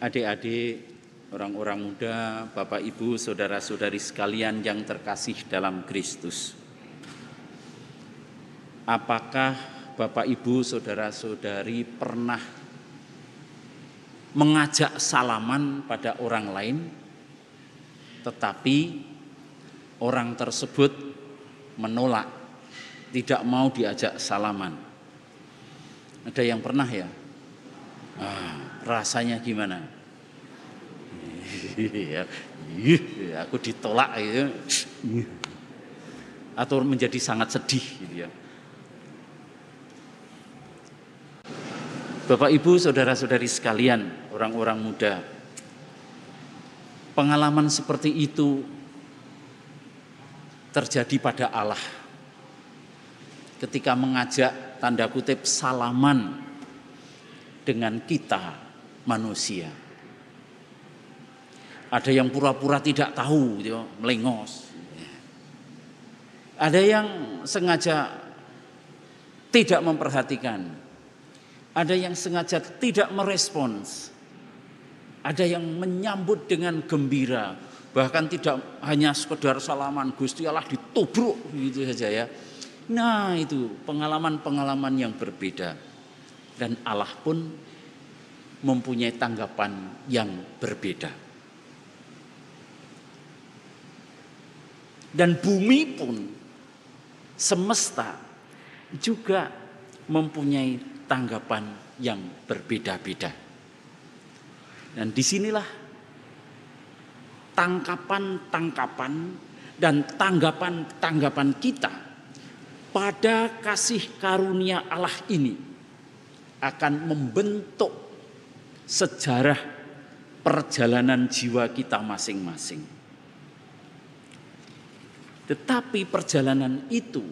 adik-adik, orang-orang muda, Bapak Ibu, saudara-saudari sekalian yang terkasih dalam Kristus. Apakah Bapak Ibu, saudara-saudari pernah mengajak salaman pada orang lain, tetapi orang tersebut menolak, tidak mau diajak salaman? Ada yang pernah ya? Rasanya gimana? ya, aku ditolak ya. Atau menjadi sangat sedih gitu ya. Bapak Ibu, saudara-saudari sekalian, orang-orang muda. Pengalaman seperti itu terjadi pada Allah. Ketika mengajak tanda kutip salaman dengan kita manusia. Ada yang pura-pura tidak tahu, gitu, melengos. Ada yang sengaja tidak memperhatikan. Ada yang sengaja tidak merespons. Ada yang menyambut dengan gembira. Bahkan tidak hanya sekedar salaman Gusti Allah ditubruk gitu saja ya. Nah itu pengalaman-pengalaman yang berbeda. Dan Allah pun mempunyai tanggapan yang berbeda. Dan bumi pun semesta juga mempunyai tanggapan yang berbeda-beda. Dan di sinilah tangkapan-tangkapan dan tanggapan-tanggapan kita pada kasih karunia Allah ini akan membentuk sejarah perjalanan jiwa kita masing-masing. Tetapi perjalanan itu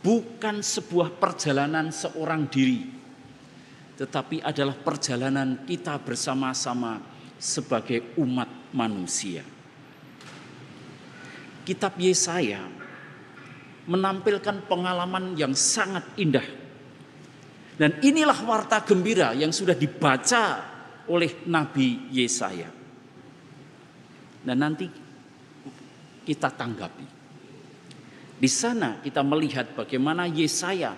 bukan sebuah perjalanan seorang diri, tetapi adalah perjalanan kita bersama-sama sebagai umat manusia. Kitab Yesaya menampilkan pengalaman yang sangat indah dan inilah warta gembira yang sudah dibaca oleh Nabi Yesaya. Dan nanti kita tanggapi. Di sana kita melihat bagaimana Yesaya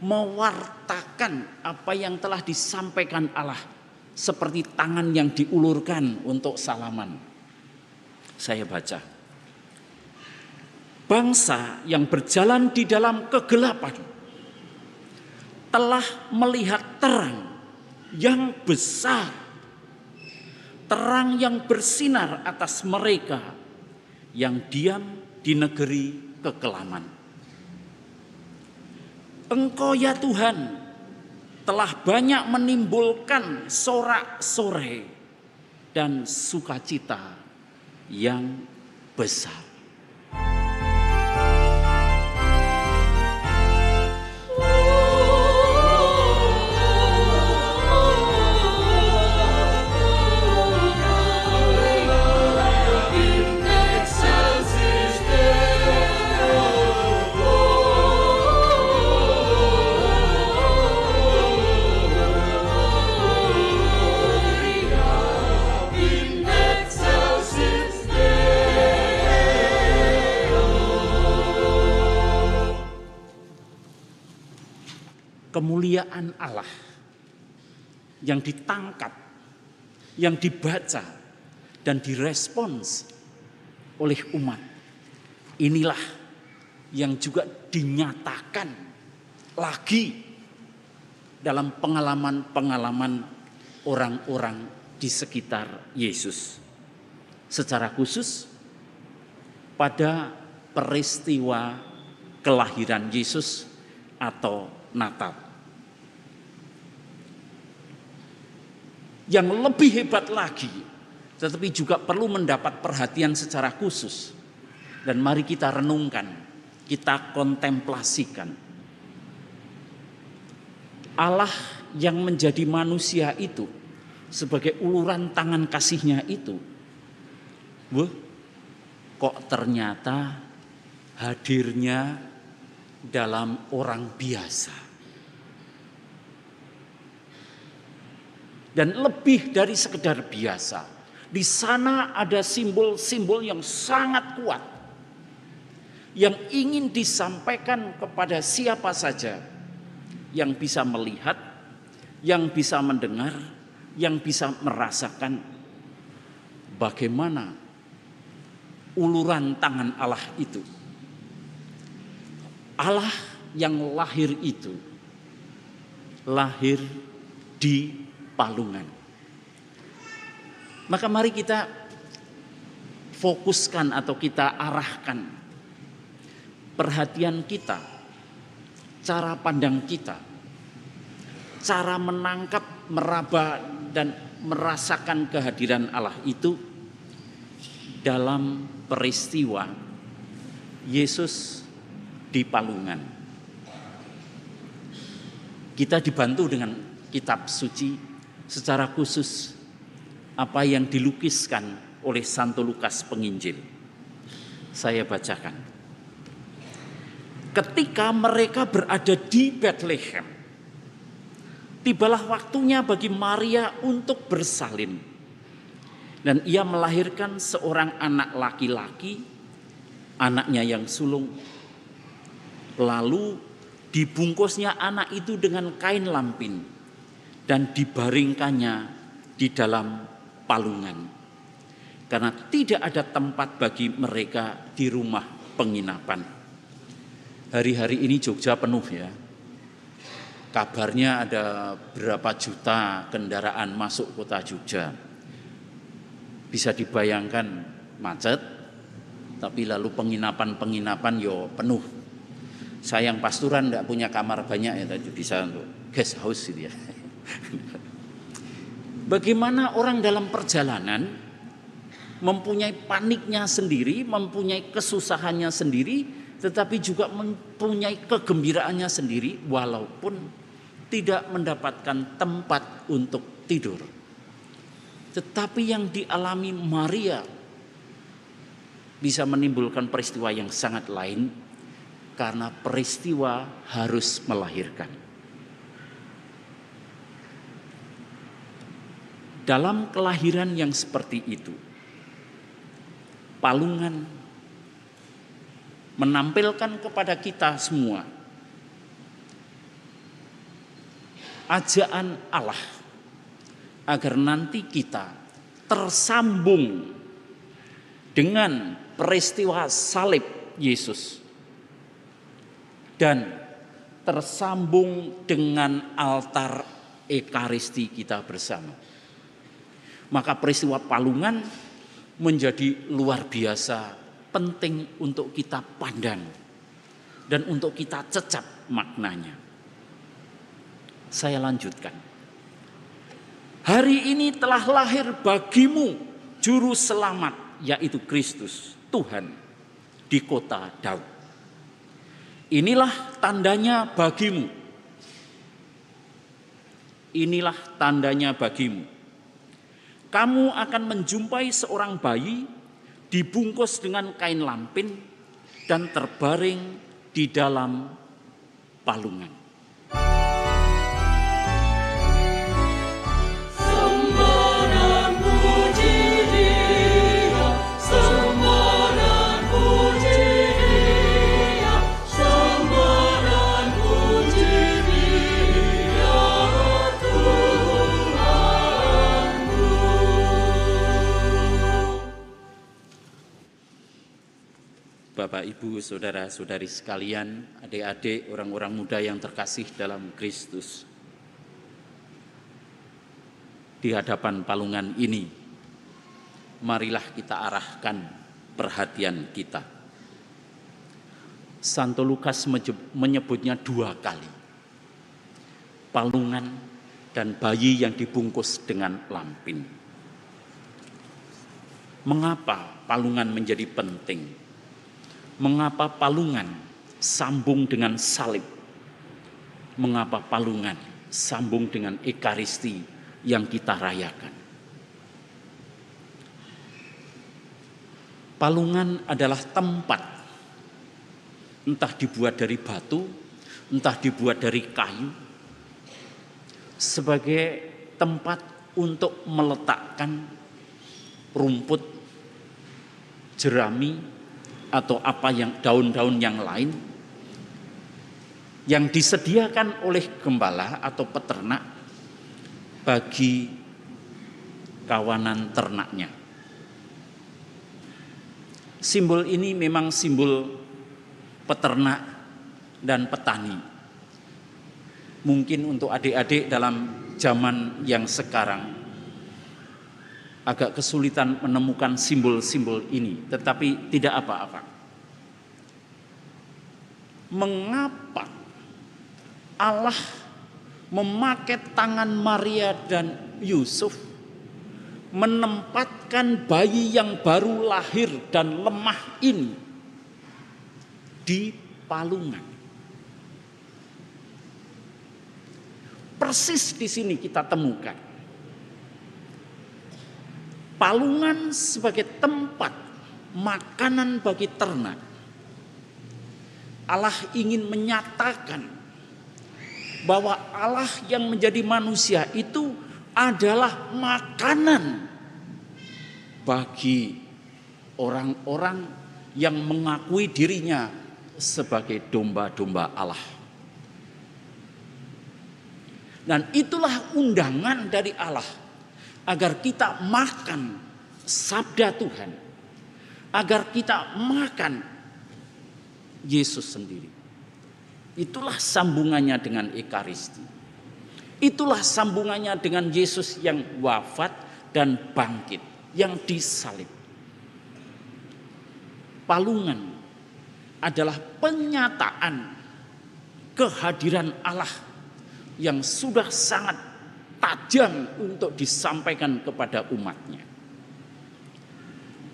mewartakan apa yang telah disampaikan Allah seperti tangan yang diulurkan untuk salaman. Saya baca. Bangsa yang berjalan di dalam kegelapan telah melihat terang yang besar, terang yang bersinar atas mereka yang diam di negeri kekelaman. Engkau ya Tuhan telah banyak menimbulkan sorak-sorai dan sukacita yang besar. Kemuliaan Allah yang ditangkap, yang dibaca dan direspons oleh umat. Inilah yang juga dinyatakan lagi dalam pengalaman-pengalaman orang-orang di sekitar Yesus. Secara khusus pada peristiwa kelahiran Yesus atau Natal. Yang lebih hebat lagi, tetapi juga perlu mendapat perhatian secara khusus. Dan mari kita renungkan, kita kontemplasikan. Allah yang menjadi manusia itu sebagai uluran tangan kasihnya itu, Wuh, kok ternyata hadirnya dalam orang biasa. Dan lebih dari sekedar biasa. Di sana ada simbol-simbol yang sangat kuat. Yang ingin disampaikan kepada siapa saja yang bisa melihat, yang bisa mendengar, yang bisa merasakan bagaimana uluran tangan Allah itu. Allah yang lahir itu lahir di palungan. Maka mari kita fokuskan atau kita arahkan perhatian kita, cara pandang kita, cara menangkap, meraba dan merasakan kehadiran Allah itu dalam peristiwa Yesus di palungan. Kita dibantu dengan kitab suci secara khusus apa yang dilukiskan oleh Santo Lukas penginjil. Saya bacakan. Ketika mereka berada di Bethlehem, tibalah waktunya bagi Maria untuk bersalin. Dan ia melahirkan seorang anak laki-laki, anaknya yang sulung. Lalu dibungkusnya anak itu dengan kain lampin dan dibaringkannya di dalam palungan. Karena tidak ada tempat bagi mereka di rumah penginapan. Hari-hari ini Jogja penuh ya. Kabarnya ada berapa juta kendaraan masuk kota Jogja. Bisa dibayangkan macet, tapi lalu penginapan-penginapan yo penuh. Saya yang pasturan tidak punya kamar banyak ya tadi bisa untuk guest house gitu ya. Bagaimana orang dalam perjalanan mempunyai paniknya sendiri, mempunyai kesusahannya sendiri, tetapi juga mempunyai kegembiraannya sendiri walaupun tidak mendapatkan tempat untuk tidur. Tetapi yang dialami Maria bisa menimbulkan peristiwa yang sangat lain karena peristiwa harus melahirkan. Dalam kelahiran yang seperti itu, palungan menampilkan kepada kita semua ajaan Allah agar nanti kita tersambung dengan peristiwa salib Yesus dan tersambung dengan altar ekaristi kita bersama maka peristiwa palungan menjadi luar biasa penting untuk kita pandang dan untuk kita cecap maknanya. Saya lanjutkan. Hari ini telah lahir bagimu juru selamat yaitu Kristus Tuhan di kota Daud. Inilah tandanya bagimu. Inilah tandanya bagimu kamu akan menjumpai seorang bayi dibungkus dengan kain lampin dan terbaring di dalam palungan. Bapak, Ibu, Saudara-saudari sekalian, adik-adik, orang-orang muda yang terkasih dalam Kristus. Di hadapan palungan ini, marilah kita arahkan perhatian kita. Santo Lukas menyebutnya dua kali. Palungan dan bayi yang dibungkus dengan lampin. Mengapa palungan menjadi penting? Mengapa palungan sambung dengan salib? Mengapa palungan sambung dengan ekaristi yang kita rayakan? Palungan adalah tempat entah dibuat dari batu, entah dibuat dari kayu sebagai tempat untuk meletakkan rumput, jerami, atau apa yang daun-daun yang lain yang disediakan oleh gembala atau peternak bagi kawanan ternaknya. Simbol ini memang simbol peternak dan petani. Mungkin untuk adik-adik dalam zaman yang sekarang agak kesulitan menemukan simbol-simbol ini, tetapi tidak apa-apa. Mengapa Allah memakai tangan Maria dan Yusuf menempatkan bayi yang baru lahir dan lemah ini di palungan? Persis di sini kita temukan palungan sebagai tempat makanan bagi ternak. Allah ingin menyatakan bahwa Allah yang menjadi manusia itu adalah makanan bagi orang-orang yang mengakui dirinya sebagai domba-domba Allah. Dan itulah undangan dari Allah agar kita makan sabda Tuhan. Agar kita makan Yesus sendiri. Itulah sambungannya dengan Ekaristi. Itulah sambungannya dengan Yesus yang wafat dan bangkit, yang disalib. Palungan adalah penyataan kehadiran Allah yang sudah sangat tajam untuk disampaikan kepada umatnya.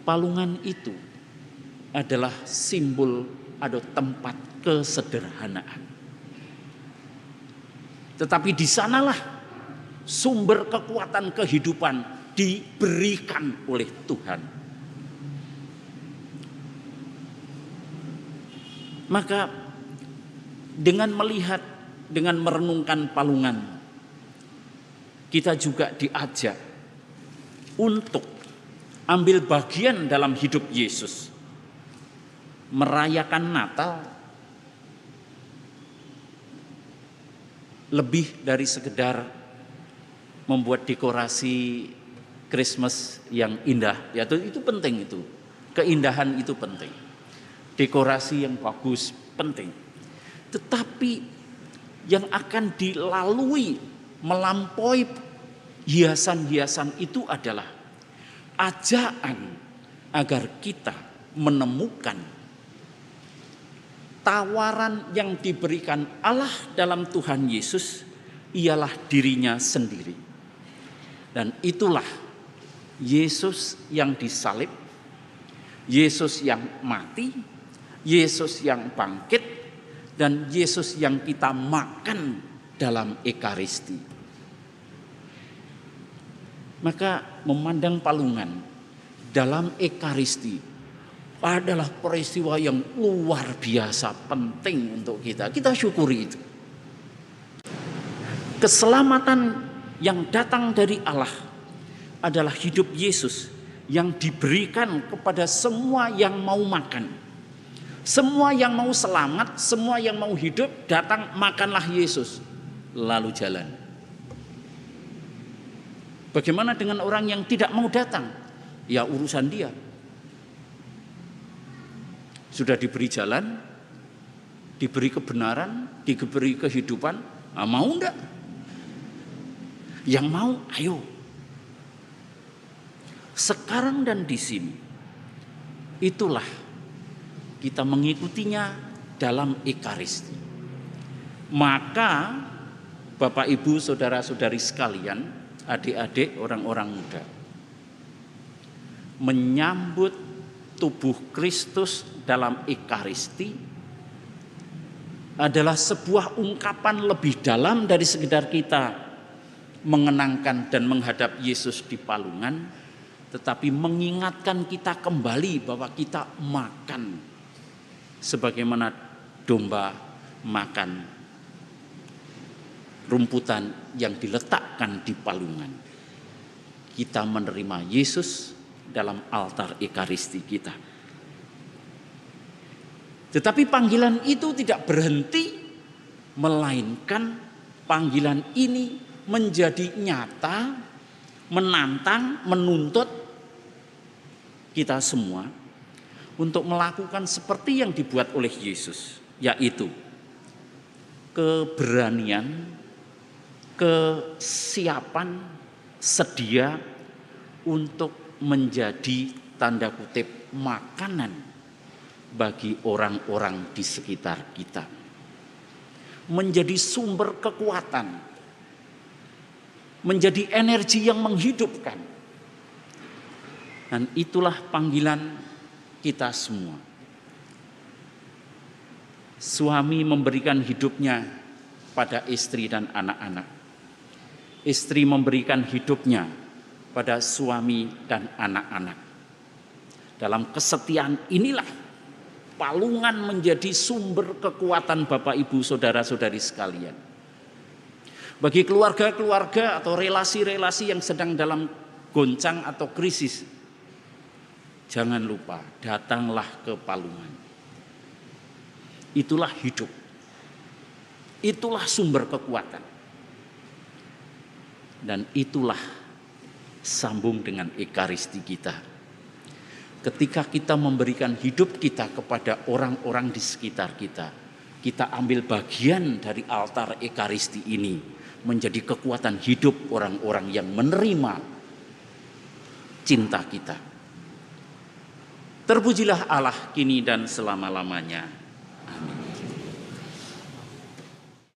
Palungan itu adalah simbol atau tempat kesederhanaan. Tetapi di sanalah sumber kekuatan kehidupan diberikan oleh Tuhan. Maka dengan melihat dengan merenungkan palungan, kita juga diajak untuk ambil bagian dalam hidup Yesus. Merayakan Natal lebih dari sekedar membuat dekorasi Christmas yang indah. Ya itu penting itu. Keindahan itu penting. Dekorasi yang bagus penting. Tetapi yang akan dilalui melampaui hiasan-hiasan itu adalah ajaan agar kita menemukan tawaran yang diberikan Allah dalam Tuhan Yesus ialah dirinya sendiri. Dan itulah Yesus yang disalib, Yesus yang mati, Yesus yang bangkit, dan Yesus yang kita makan dalam Ekaristi. Maka memandang palungan dalam Ekaristi adalah peristiwa yang luar biasa penting untuk kita. Kita syukuri itu. Keselamatan yang datang dari Allah adalah hidup Yesus yang diberikan kepada semua yang mau makan semua yang mau selamat, semua yang mau hidup, datang makanlah Yesus. Lalu jalan. Bagaimana dengan orang yang tidak mau datang? Ya urusan dia. Sudah diberi jalan, diberi kebenaran, diberi kehidupan, nah, mau enggak? Yang mau, ayo. Sekarang dan di sini, itulah kita mengikutinya dalam Ekaristi. Maka Bapak Ibu saudara-saudari sekalian, adik-adik orang-orang muda. Menyambut tubuh Kristus dalam Ekaristi adalah sebuah ungkapan lebih dalam dari sekedar kita mengenangkan dan menghadap Yesus di palungan, tetapi mengingatkan kita kembali bahwa kita makan sebagaimana domba makan rumputan yang diletakkan di palungan. kita menerima Yesus dalam altar Ekaristi kita. Tetapi panggilan itu tidak berhenti, melainkan panggilan ini menjadi nyata, menantang, menuntut kita semua untuk melakukan seperti yang dibuat oleh Yesus, yaitu keberanian, kesiapan, sedia untuk menjadi tanda kutip makanan bagi orang-orang di sekitar kita. Menjadi sumber kekuatan, menjadi energi yang menghidupkan. Dan itulah panggilan kita semua. Suami memberikan hidupnya pada istri dan anak-anak. Istri memberikan hidupnya pada suami dan anak-anak. Dalam kesetiaan inilah palungan menjadi sumber kekuatan Bapak Ibu saudara-saudari sekalian. Bagi keluarga-keluarga atau relasi-relasi yang sedang dalam goncang atau krisis, jangan lupa datanglah ke palungan. Itulah hidup. Itulah sumber kekuatan. Dan itulah sambung dengan ekaristi kita. Ketika kita memberikan hidup kita kepada orang-orang di sekitar kita, kita ambil bagian dari altar ekaristi ini menjadi kekuatan hidup orang-orang yang menerima cinta kita. Terpujilah Allah kini dan selama-lamanya.